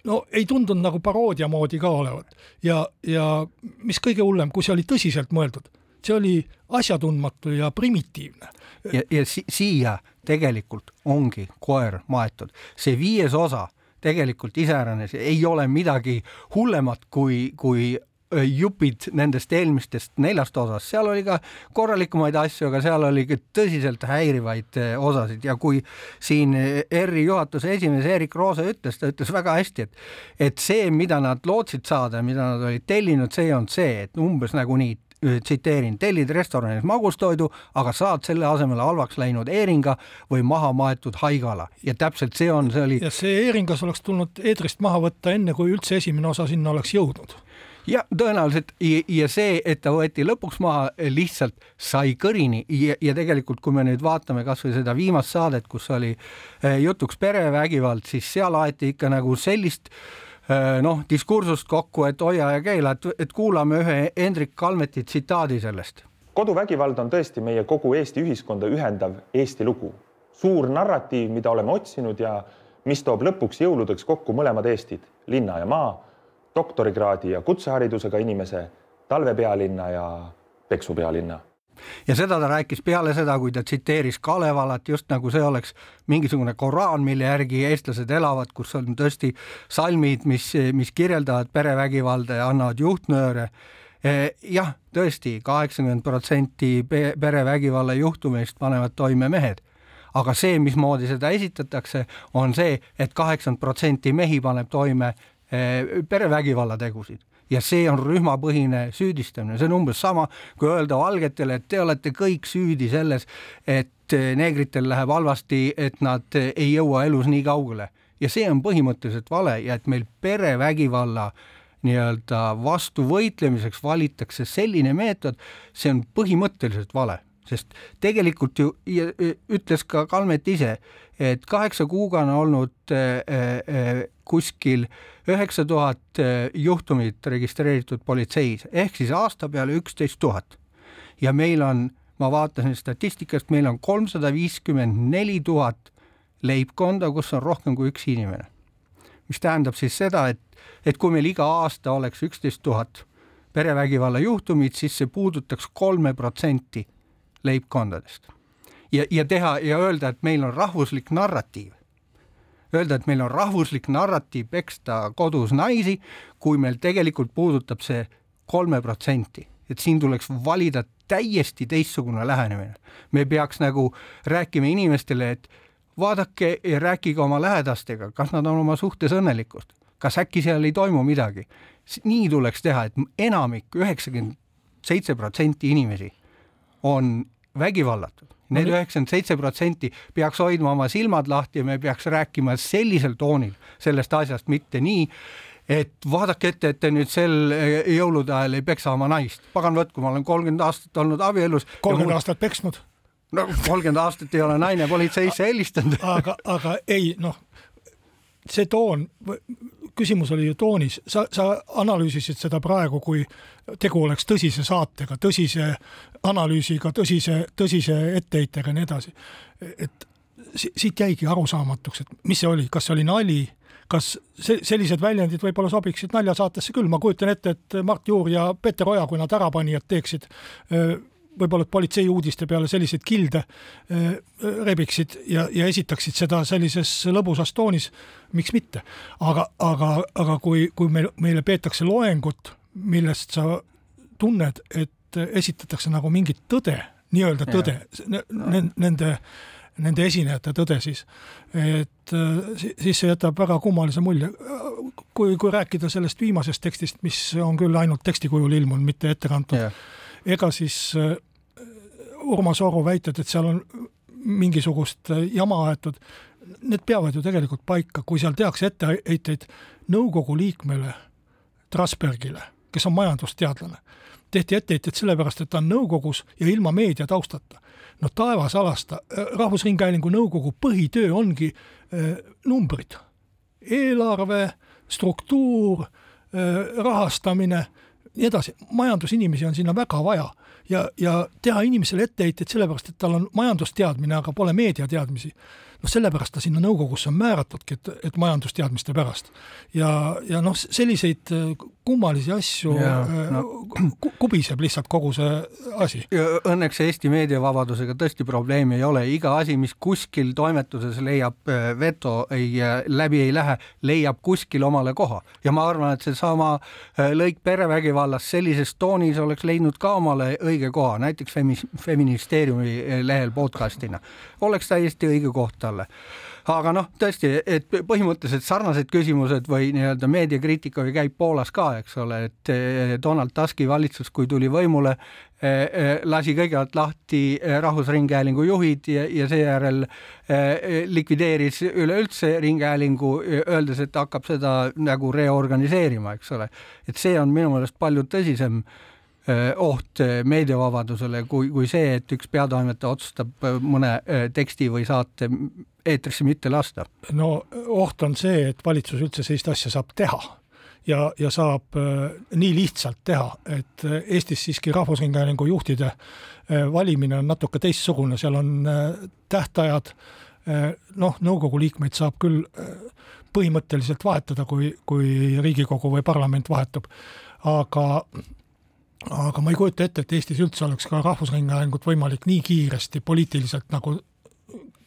no ei tundunud nagu paroodia moodi ka olevat ja, ja mis kõige hullem, kui see oli tõsiselt mõeldud, see oli asjatundmatu ja primitiivne. ja, ja si siia tegelikult ongi koer maetud, see viies osa tegelikult iseäranis ei ole midagi hullemat kui, kui öö, jupid nendest eelmistest neljast osast, seal oli ka korralikumaid asju, aga seal oli ka tõsiselt häirivaid öö, osasid. Ja kui siin ERR-i juhatuse esimees Erik Roose ütles, ta ütles väga hästi, et et see, mida nad lootsid saada, mida nad olid tellinud, see on see, et umbes nagu nii tsiteerin, tellid restoranis magustoidu, aga saad selle asemel halvaks läinud eeringa või maha maetud haigala ja täpselt see on, see oli ja see Eeringas oleks tulnud eetrist maha võtta enne, kui üldse esimene osa sinna oleks jõudnud. ja tõenäoliselt ja, see, et ta võeti lõpuks maha, lihtsalt sai kõrini ja, ja tegelikult, kui me nüüd vaatame kasvõi seda viimast saadet, kus oli eh, jutuks perevägivald, siis seal aeti ikka nagu sellist eh, noh, diskursust kokku, et hoia ja keela, et, et kuulame ühe Hendrik Kalmeti tsitaadi sellest. Koduvägivald on tõesti meie kogu Eesti ühiskonda ühendav Eesti lugu, suur narratiiv, mida oleme otsinud ja mis toob lõpuks jõuludeks kokku mõlemad Eestid, linna ja maa, doktorikraadi ja kutseharidusega inimese, talvepealinna ja peksupealinna ja seda ta rääkis peale seda, kui ta tsiteeris Kalevalat, just nagu see oleks mingisugune Koraan, mille järgi eestlased elavad, kus on tõesti salmid, mis, mis kirjeldavad perevägivalda ja annavad juhtnööre. Jah, tõesti, kaheksakümmend protsenti perevägivalla juhtumist panevad toime mehed. Aga see, mismoodi seda esitatakse, on see et, et kaheksakümmend protsenti mehi paneb toime eh, perevägivalla tegusid ja see on rühmapõhine süüdistamine, see on umbes sama, kui öelda valgetele, et te olete kõik süüdi selles, et eh, neegritel läheb halvasti, et nad eh, ei jõua elus nii kaugele. Ja see on põhimõtteliselt vale ja et meil perevägivalla nii-öelda vastu võitlemiseks valitakse selline meetod, see on põhimõtteliselt vale. Sest tegelikult ju ütles ka Kalmet ise, et kaheksa kuuga on olnud äh, kuskil üheksa tuhat äh, juhtumit registreeritud politseis ehk siis aasta peale üksteist tuhat ja meil on, ma vaatasin statistikast, meil on kolmsada viiskümmend neli tuhat leibkonda, kus on rohkem kui üks inimene mis tähendab siis seda, et, et kui meil iga aasta oleks üksteist tuhat perevägivalla juhtumit, siis see puudutaks kolme protsenti leibkondadest. ja, ja teha ja öelda, et meil on rahvuslik narratiiv. Öelda, et meil on rahvuslik narratiiv peksta kodus naisi, kui meil tegelikult puudutab see kolme protsenti, et siin tuleks valida täiesti teistsugune lähenemine. me peaks nagu rääkima inimestele, et vaadake ja rääkige oma lähedastega, kas nad on oma suhtes õnnelikud, kas äkki seal ei toimu midagi. nii tuleks teha, et enamik, üheksakümmend seitse protsenti inimesi on vägivallatud. Need üheksakümmend seitse protsenti peaks hoidma oma silmad lahti ja me peaks rääkima sellisel toonil sellest asjast, mitte nii, et vaadake ette, et te nüüd sel jõulude ajal ei peksa oma naist. pagan võtku, ma olen kolmkümmend aastat olnud abielus. kolmkümmend aastat peksnud. no kolmkümmend aastat ei ole naine politseisse helistanud. aga, aga ei noh, see toon, küsimus oli ju toonis, sa, sa analüüsisid seda praegu, kui tegu oleks tõsise saatega, tõsise analüüsiga, tõsise, tõsise etteheitega ja nii edasi. et siit jäigi arusaamatuks, et mis see oli, kas see oli nali, kas see, sellised väljendid võib-olla sobiksid naljasaatesse küll, ma kujutan ette, et Mart Juur ja Peeter Oja, kui nad ärapanijad teeksid võib-olla politsei uudiste peale selliseid kilde rebiksid ja, ja esitaksid seda sellises lõbusas toonis, miks mitte. aga, aga, aga kui, kui meil, meile peetakse loengut, millest sa tunned, et esitatakse nagu mingit tõde, nii-öelda tõde, nende nende esinejate tõde siis, et siis see jätab väga kummalise mulje. kui, kui rääkida sellest viimasest tekstist, mis on küll ainult teksti kujul ilmunud, mitte ette kantud yeah., ega siis Urmas Oru väited, et seal on mingisugust jama aetud, need peavad ju tegelikult paika, kui seal tehakse etteheiteid nõukogu liikmele Trasbergile, kes on majandusteadlane, tehti etteheited sellepärast, et ta on nõukogus ja ilma meedia taustata. No taevas alasta, Rahvusringhäälingu nõukogu põhitöö ongi äh, numbrid, eelarve, struktuur rahastamine, nii edasi, majandusinimesi on sinna väga vaja. Ja, ja teha inimesele etteheiteid sellepärast, et tal on majandusteadmine, aga pole meediateadmisi noh, sellepärast ta sinna nõukogusse on määratudki, et, et majandusteadmiste pärast. ja, ja noh, selliseid äh, kummalisi asju ja, äh, no. kubiseb lihtsalt kogu see asi. Õnneks Eesti meediavabadusega tõesti probleemi ei ole, iga asi, mis kuskil toimetuses leiab äh, veto, ei, läbi ei lähe, leiab kuskil omale koha ja ma arvan, et seesama lõik perevägivallast sellises toonis oleks leidnud ka omale õige koha, näiteks Femis-, Feministeeriumi lehel podcastina oleks täiesti õige koht talle. aga noh, tõesti, et põhimõtteliselt sarnased küsimused või nii-öelda meediakriitika käib Poolas ka, eks ole, et Donald Tuski valitsus, kui tuli võimule, e, e, lasi kõigepealt lahti Rahvusringhäälingu juhid ja, ja seejärel likvideeris üleüldse Ringhäälingu, öeldes, et hakkab seda nagu reorganiseerima, eks ole. et see on minu meelest palju tõsisem oht meediavabadusele kui, kui see, et üks peatoimetaja otsustab mõne teksti või saate eetrisse mitte lasta. no oht on see, et valitsus üldse sellist asja saab teha ja, ja saab nii lihtsalt teha, et Eestis siiski Rahvusringhäälingu juhtide valimine on natuke teistsugune, seal on äh, tähtajad, noh, nõukogu liikmeid saab küll põhimõtteliselt vahetada, kui, kui Riigikogu või parlament vahetub, aga aga ma ei kujuta ette, et Eestis üldse oleks ka Rahvusringhäälingut võimalik nii kiiresti poliitiliselt nagu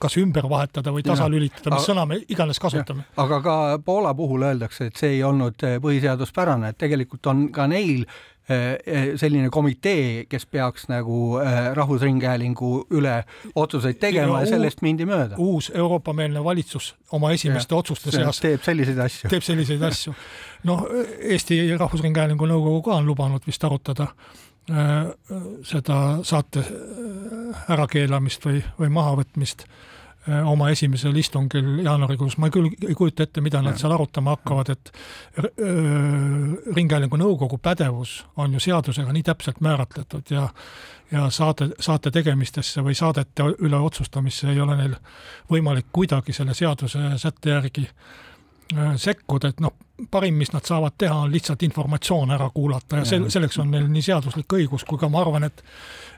kas ümber vahetada või tasalülitada, mis sõna me iganes kasutame. aga ka Poola puhul öeldakse, et see ei olnud eh, põhiseaduspärane, et tegelikult on ka neil eh, eh, selline komitee, kes peaks nagu Rahvusringhäälingu üle otsuseid tegema ja, ja sellest mindi mööda. uus Euroopa-meelne valitsus oma esimeste ja, otsuste seas teeb selliseid asju. teeb selliseid asju. noh, Eesti Rahvusringhäälingu nõukogu ka on lubanud vist arutada äh, seda saate ärakeelamist või, või mahavõtmist Äh, oma esimesel istungil jaanuarikuus, ma küll ei kujuta ette, mida nad seal arutama hakkavad, et äh, Ringhäälingu nõukogu pädevus on ju seadusega nii täpselt määratletud ja ja saade, saate tegemistesse või saadete üle otsustamisse ei ole neil võimalik kuidagi selle seaduse sätte järgi äh, sekkuda, et noh, parim, mis nad saavad teha, on lihtsalt informatsioon ära kuulata ja sel-, selleks on neil nii seaduslik õigus kui ka ma arvan, et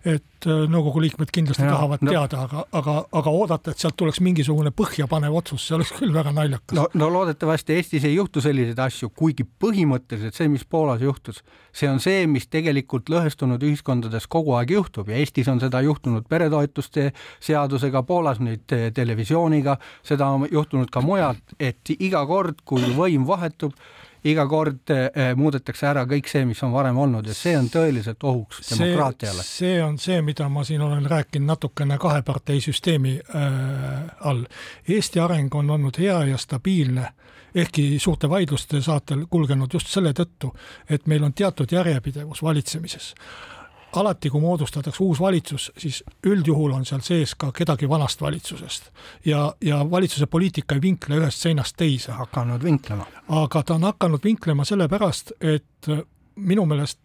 et äh, nõukogu liikmed kindlasti ja, tahavad no, teada, aga, aga, aga oodata, et sealt tuleks mingisugune põhjapanev otsus, see oleks küll väga naljakas. no, no loodetavasti Eestis ei juhtu selliseid asju, kuigi põhimõtteliselt see, mis Poolas juhtus, see on see, mis tegelikult lõhestunud ühiskondades kogu aeg juhtub ja Eestis on seda juhtunud peretoetuste seadusega, Poolas nüüd televisiooniga, seda on juhtunud ka mujal, et iga kord, kui võim vahetub, iga kord eh, muudetakse ära kõik see, mis on varem olnud ja see on tõeliselt ohuks demokraatiale. see on see, mida ma siin olen rääkinud natukene kaheparteisüsteemi äh, all. Eesti areng on olnud hea ja stabiilne, ehkki suurte vaidluste saatel kulgenud just selle tõttu, et meil on teatud järjepidevus valitsemises alati, kui moodustatakse uus valitsus, siis üldjuhul on seal sees ka kedagi vanast valitsusest. ja, ja valitsuse poliitika ei vinkle ühest seinast teise. hakanud vinklema. aga ta on hakanud vinklema sellepärast, et minu meelest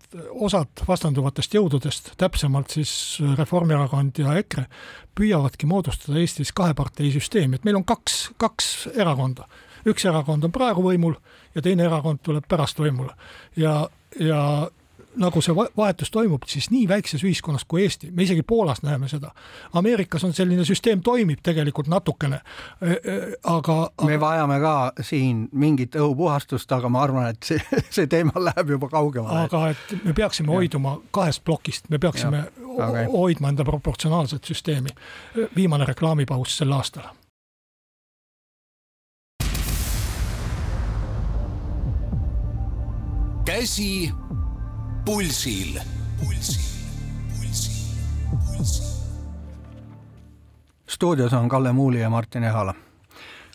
osad vastanduvatest jõududest, täpsemalt siis Reformierakond ja EKRE, püüavadki moodustada Eestis kaheparteisüsteemi, et meil on kaks, kaks erakonda. üks erakond on praegu võimul ja teine erakond tuleb pärast võimule. ja, ja nagu see vahetus toimub, siis nii väikses ühiskonnas kui Eesti, me isegi Poolas näeme seda. Ameerikas on selline süsteem, toimib tegelikult natukene, aga, aga. me vajame ka siin mingit õhupuhastust, aga ma arvan, et see, see teema läheb juba kaugemale. aga et me peaksime ja. hoiduma kahest plokist, me peaksime ja. okay. hoidma enda proportsionaalset süsteemi. viimane reklaamipaus sel aastal käsi pulsil, pulsil, pulsil, pulsil. stuudios on Kalle Muuli ja Martin Ehala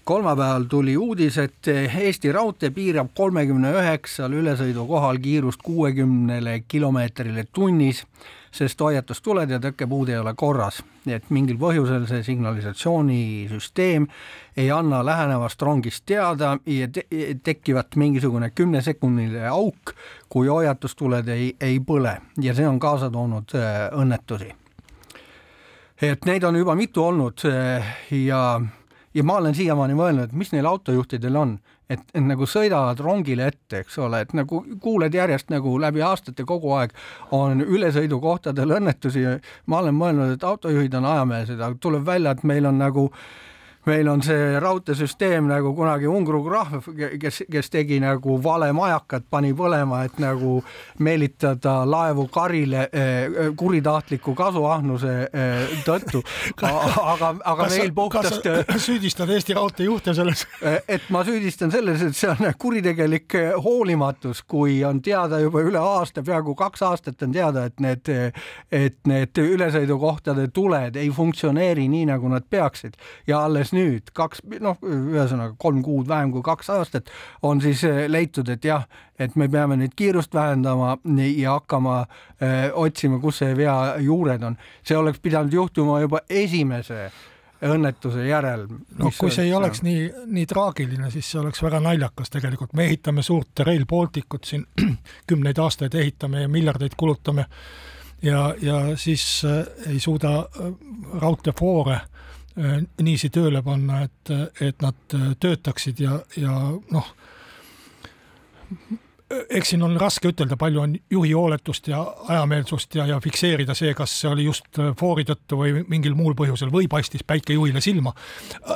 kolmapäeval tuli uudis, et Eesti Raudtee piirab kolmekümne üheksal ülesõidukohal kiirust kuuekümnele kilomeetrile tunnis sest hoiatustuled ja tõkkepuud ei ole korras, nii et mingil põhjusel see signalisatsioonisüsteem ei anna lähenevast rongist teada ja te tekivat mingisugune kümnesekundiline auk, kui hoiatustuled ei, ei põle. Ja see on kaasa toonud äh, õnnetusi. et neid on juba mitu olnud äh, ja ja ma olen siiamaani mõelnud, mis neil autojuhtidel on, et, et nagu sõidavad rongile ette, eks ole, et nagu kuuled järjest nagu läbi aastate kogu aeg on ülesõidukohtadel õnnetusi. ma olen mõelnud, et autojuhid on ajameelsed, aga tuleb välja, et meil on nagu meil on see raudteesüsteem nagu kunagi Ungru krahv, kes, kes tegi nagu vale majakat, pani põlema, et nagu meelitada laevu karile eh, kuritahtliku kasuahnuse eh, tõttu. aga, aga kas meil puhtast. süüdistad Eesti Raudteejuhte selles? Eh, et ma süüdistan selles, et see on kuritegelik hoolimatus, kui on teada juba üle aasta, peaaegu kaks aastat on teada, et need, et need ülesõidukohtade tuled ei funktsioneeri nii, nagu nad peaksid ja alles nüüd nüüd kaks, noh, ühesõnaga kolm kuud vähem kui kaks aastat on siis eh, leitud, et jah, et me peame nüüd kiirust vähendama ja hakkama öö, eh, otsima, kus see vea juured on. see oleks pidanud juhtuma juba esimese õnnetuse järel. no kui see ei oleks nii, nii traagiline, siis see oleks väga naljakas tegelikult, me ehitame suurt Rail Balticut siin kümneid aastaid ehitame ja miljardeid kulutame ja, ja siis äh, ei suuda raudteefoore Äh, niiviisi tööle panna, et, et nad äh, töötaksid ja, ja noh, eks siin on raske ütelda, palju on juhi hooletust ja ajameelsust ja, ja fikseerida see, kas see oli just äh, foori tõttu või mingil muul põhjusel või paistis päike juhile silma.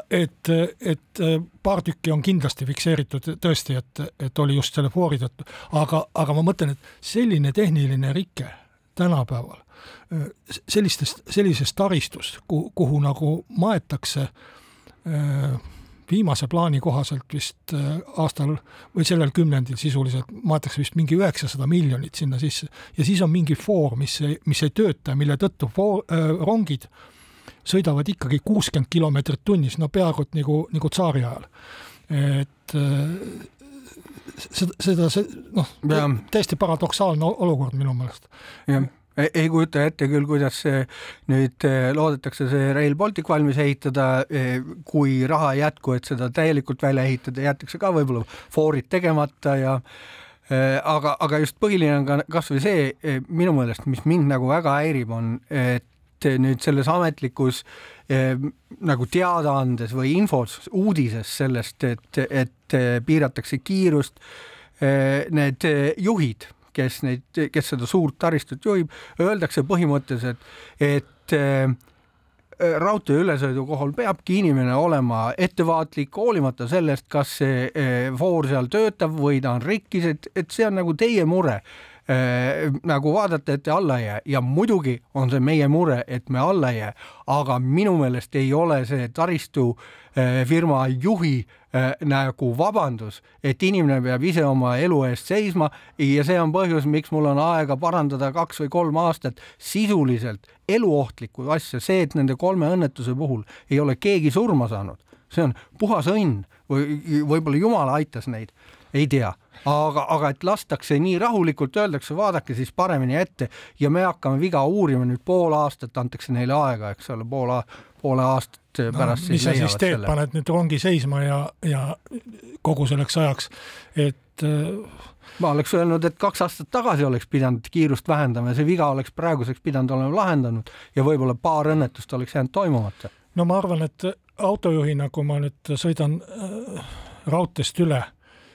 et, et paar tükki on kindlasti fikseeritud tõesti, et, et oli just selle foori tõttu, aga, aga ma mõtlen, et selline tehniline rike tänapäeval sellistest, sellisest taristust, kuhu, kuhu nagu maetakse äh, viimase plaani kohaselt vist äh, aastal või sellel kümnendil sisuliselt maetakse vist mingi üheksasada miljonit sinna sisse ja siis on mingi foor, mis mis ei tööta, mille tõttu foor, äh, rongid sõidavad ikkagi kuuskümmend kilomeetrit tunnis, no peaaegu et nagu, nagu tsaari ajal. et seda, seda, see noh, täiesti paradoksaalne olukord minu meelest. jah ei kujuta ette küll, kuidas see nüüd eh, loodetakse see Rail Baltic valmis ehitada, eh, kui raha ei jätku, et seda täielikult välja ehitada, jäetakse ka võib-olla foorid tegemata ja eh, aga, aga just põhiline on ka kasvõi see minu meelest, mis mind nagu väga häirib, on, et nüüd selles ametlikus nagu teadaandes või infos, uudises sellest, et, et piiratakse kiirust need juhid kes neid, kes seda suurt taristut juhib, öeldakse põhimõtteliselt, et äh, raudtee ülesõidu kohal peabki inimene olema ettevaatlik, hoolimata sellest, kas see äh, foor seal töötab või ta on rikkis, et, et see on nagu teie mure nagu vaadata, et te alla ei jää. Ja muidugi on see meie mure, et me alla ei jää, aga minu meelest ei ole see taristufirma äh, juhi äh, nagu vabandus, et inimene peab ise oma elu eest seisma. Ja see on põhjus, miks mul on aega parandada kaks või kolm aastat sisuliselt eluohtlikku asja, see, et nende kolme õnnetuse puhul ei ole keegi surma saanud, see on puhas õnn. Või võib-olla jumal aitas neid, ei tea aga, aga et lastakse nii rahulikult, öeldakse, vaadake siis paremini ette. Ja me hakkame viga uurima nüüd pool aastat, antakse neile aega, eks ole, pool, poole aastat pärast no, mis sa siis teed, paned nüüd rongi seisma ja, ja kogu selleks ajaks, et äh, ma oleks öelnud, et kaks aastat tagasi oleks pidanud kiirust vähendama ja see viga oleks praeguseks pidanud olema lahendanud ja võib-olla paar õnnetust oleks jäänud toimumata. no ma arvan, et autojuhina, kui ma nüüd sõidan äh, raudteest üle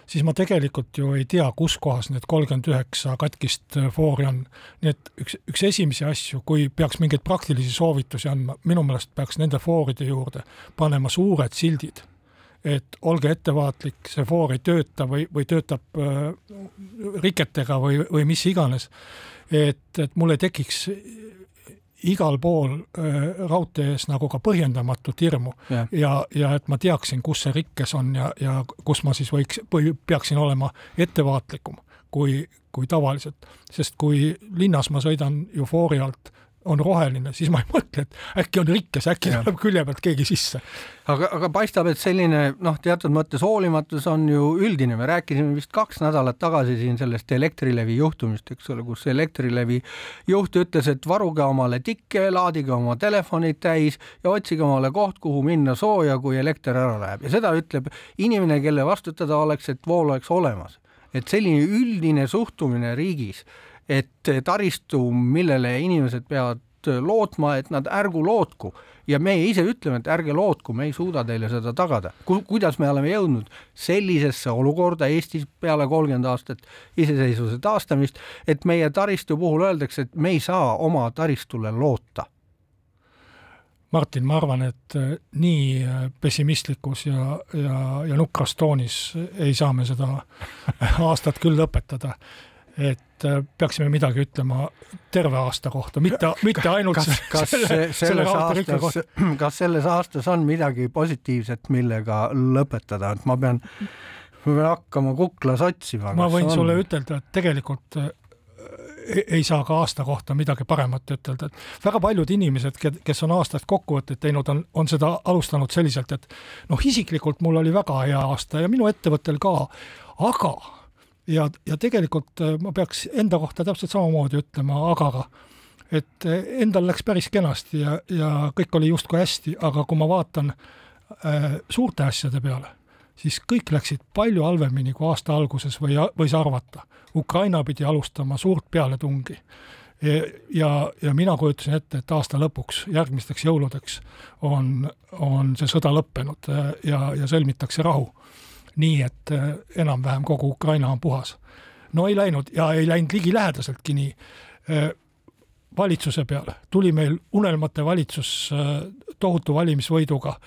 siis ma tegelikult ju ei tea, kus kohas need kolmkümmend üheksa katkist äh, foori on. nii et üks, üks esimesi asju, kui peaks mingeid praktilisi soovitusi andma, minu meelest peaks nende fooride juurde panema suured sildid, et olge ettevaatlik, see foor ei tööta või, või töötab äh, riketega või, või mis iganes. et, et mul ei tekiks igal pool äh, raudtees nagu ka põhjendamatut hirmu. Ja, ja, ja et ma teaksin, kus see rikkes on ja, ja kus ma siis võiks või peaksin olema ettevaatlikum kui, kui tavaliselt, sest kui linnas ma sõidan eufoori alt on roheline, siis ma ei mõtle, et äkki on rikkes, äkki tuleb külje pealt keegi sisse. aga, aga paistab, et selline noh, teatud mõttes hoolimatus on ju üldine, me rääkisime vist kaks nädalat tagasi siin sellest Elektrilevi juhtumist, eks ole, kus Elektrilevi juht ütles, et varuge omale tikke, laadige oma telefonid täis ja otsige omale koht, kuhu minna sooja, kui elekter ära läheb ja seda ütleb inimene, kelle vastutada oleks, et vool oleks olemas. et selline üldine suhtumine riigis et taristu, millele inimesed peavad lootma, et nad ärgu lootku. Ja meie ise ütleme, et ärge lootku, me ei suuda teile seda tagada. kuidas me oleme jõudnud sellisesse olukorda Eestis peale kolmkümmend aastat iseseisvuse taastamist, et meie taristu puhul öeldakse, et me ei saa oma taristule loota? Martin, ma arvan, et äh, nii äh, pessimistlikus ja, ja, ja nukras toonis ei saa me seda aastat küll lõpetada et äh, peaksime midagi ütlema terve aasta kohta, mitte, mitte ainult kas, kas selle, selles aastas, kas selles aastas on midagi positiivset, millega lõpetada, et ma pean, ma pean hakkama kuklas otsima. ma võin sulle ütelda, et tegelikult äh, ei saa ka aasta kohta midagi paremat ütelda, et väga paljud inimesed, kes on aastaid kokkuvõtteid teinud, on, on seda alustanud selliselt, et noh, isiklikult mul oli väga hea aasta ja minu ettevõttel ka, aga ja, ja tegelikult äh, ma peaks enda kohta täpselt samamoodi ütlema agaga, et äh, endal läks päris kenasti ja, ja kõik oli justkui hästi, aga kui ma vaatan äh, suurte asjade peale, siis kõik läksid palju halvemini, kui aasta alguses või võis arvata. Ukraina pidi alustama suurt pealetungi ja, ja, ja mina kujutasin ette, et aasta lõpuks, järgmisteks jõuludeks on, on see sõda lõppenud äh, ja, ja sõlmitakse rahu nii et äh, enam-vähem kogu Ukraina on puhas. no ei läinud ja ei läinud ligilähedaseltki nii. Äh, valitsuse peale tuli meil unelmate valitsus äh, tohutu valimisvõiduga.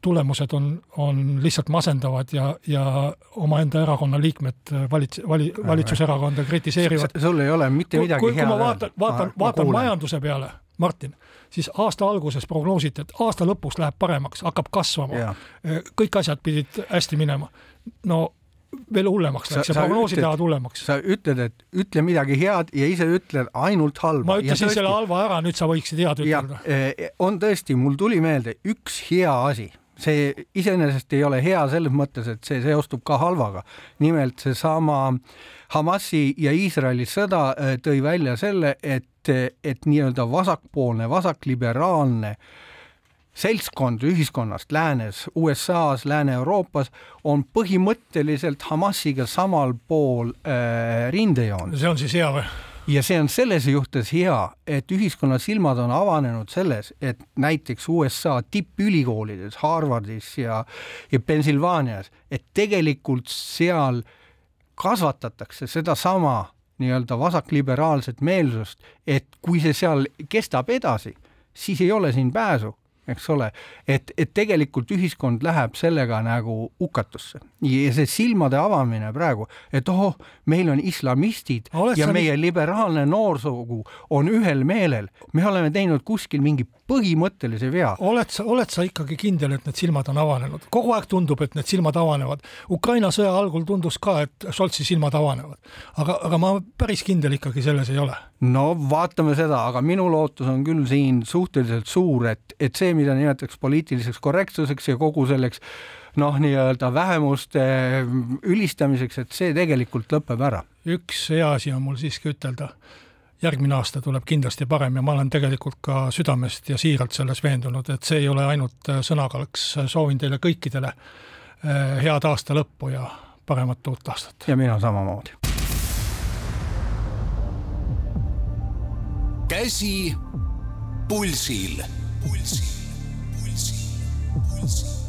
tulemused on, on lihtsalt masendavad ja, ja omaenda erakonna liikmed valits-, vali-, valitsuserakonda kritiseerivad. sul ei ole mitte midagi kui, head. kui ma vaatan, vaatan, vaatan majanduse peale, Martin siis aasta alguses prognoositi, et aasta lõpuks läheb paremaks, hakkab kasvama. kõik asjad pidid hästi minema. no veel hullemaks läks ja prognoosid lähevad hullemaks. sa ütled, et ütle midagi head ja ise ütled ainult halba. ma ütlesin tõesti, selle halva ära, nüüd sa võiksid head ütelda. E, on tõesti, mul tuli meelde üks hea asi, see iseenesest ei ole hea selles mõttes, et see seostub ka halvaga. nimelt seesama Hamasi ja Iisraeli sõda e, tõi välja selle, et et, nii-öelda vasakpoolne, vasakliberaalne seltskond ühiskonnast läänes, USA-s, Lääne-Euroopas on põhimõtteliselt Hamasiga samal pool äh, rindejoont. see on siis hea või? ja see on selles juhtes hea, et ühiskonna silmad on avanenud selles, et näiteks USA tippülikoolides, Harvardis ja, ja Pennsylvanias, et tegelikult seal kasvatatakse sedasama nii-öelda vasakliberaalset meelsust, et kui see seal kestab edasi, siis ei ole siin pääsu eks ole, et, et tegelikult ühiskond läheb sellega nagu hukatusse ja see silmade avamine praegu, et oh, meil on islamistid Oled ja meie nii... liberaalne noorsugu on ühel meelel, me oleme teinud kuskil mingi põhimõttelise vea. oled sa, oled sa ikkagi kindel, et need silmad on avanenud? kogu aeg tundub, et need silmad avanevad. Ukraina sõja algul tundus ka, et Scholzi silmad avanevad. aga, aga ma päris kindel ikkagi selles ei ole. no vaatame seda, aga minu lootus on küll siin suhteliselt suur, et, et see, mida nimetatakse poliitiliseks korrektsuseks ja kogu selleks noh, nii-öelda vähemuste ülistamiseks, et see tegelikult lõpeb ära. üks hea asi on mul siiski ütelda järgmine aasta tuleb kindlasti parem ja ma olen tegelikult ka südamest ja siiralt selles veendunud, et see ei ole ainult äh, sõnakalks, soovin teile kõikidele äh, head aasta lõppu ja paremat uut aastat. ja mina samamoodi. käsi pulsil, pulsil, pulsil, pulsil.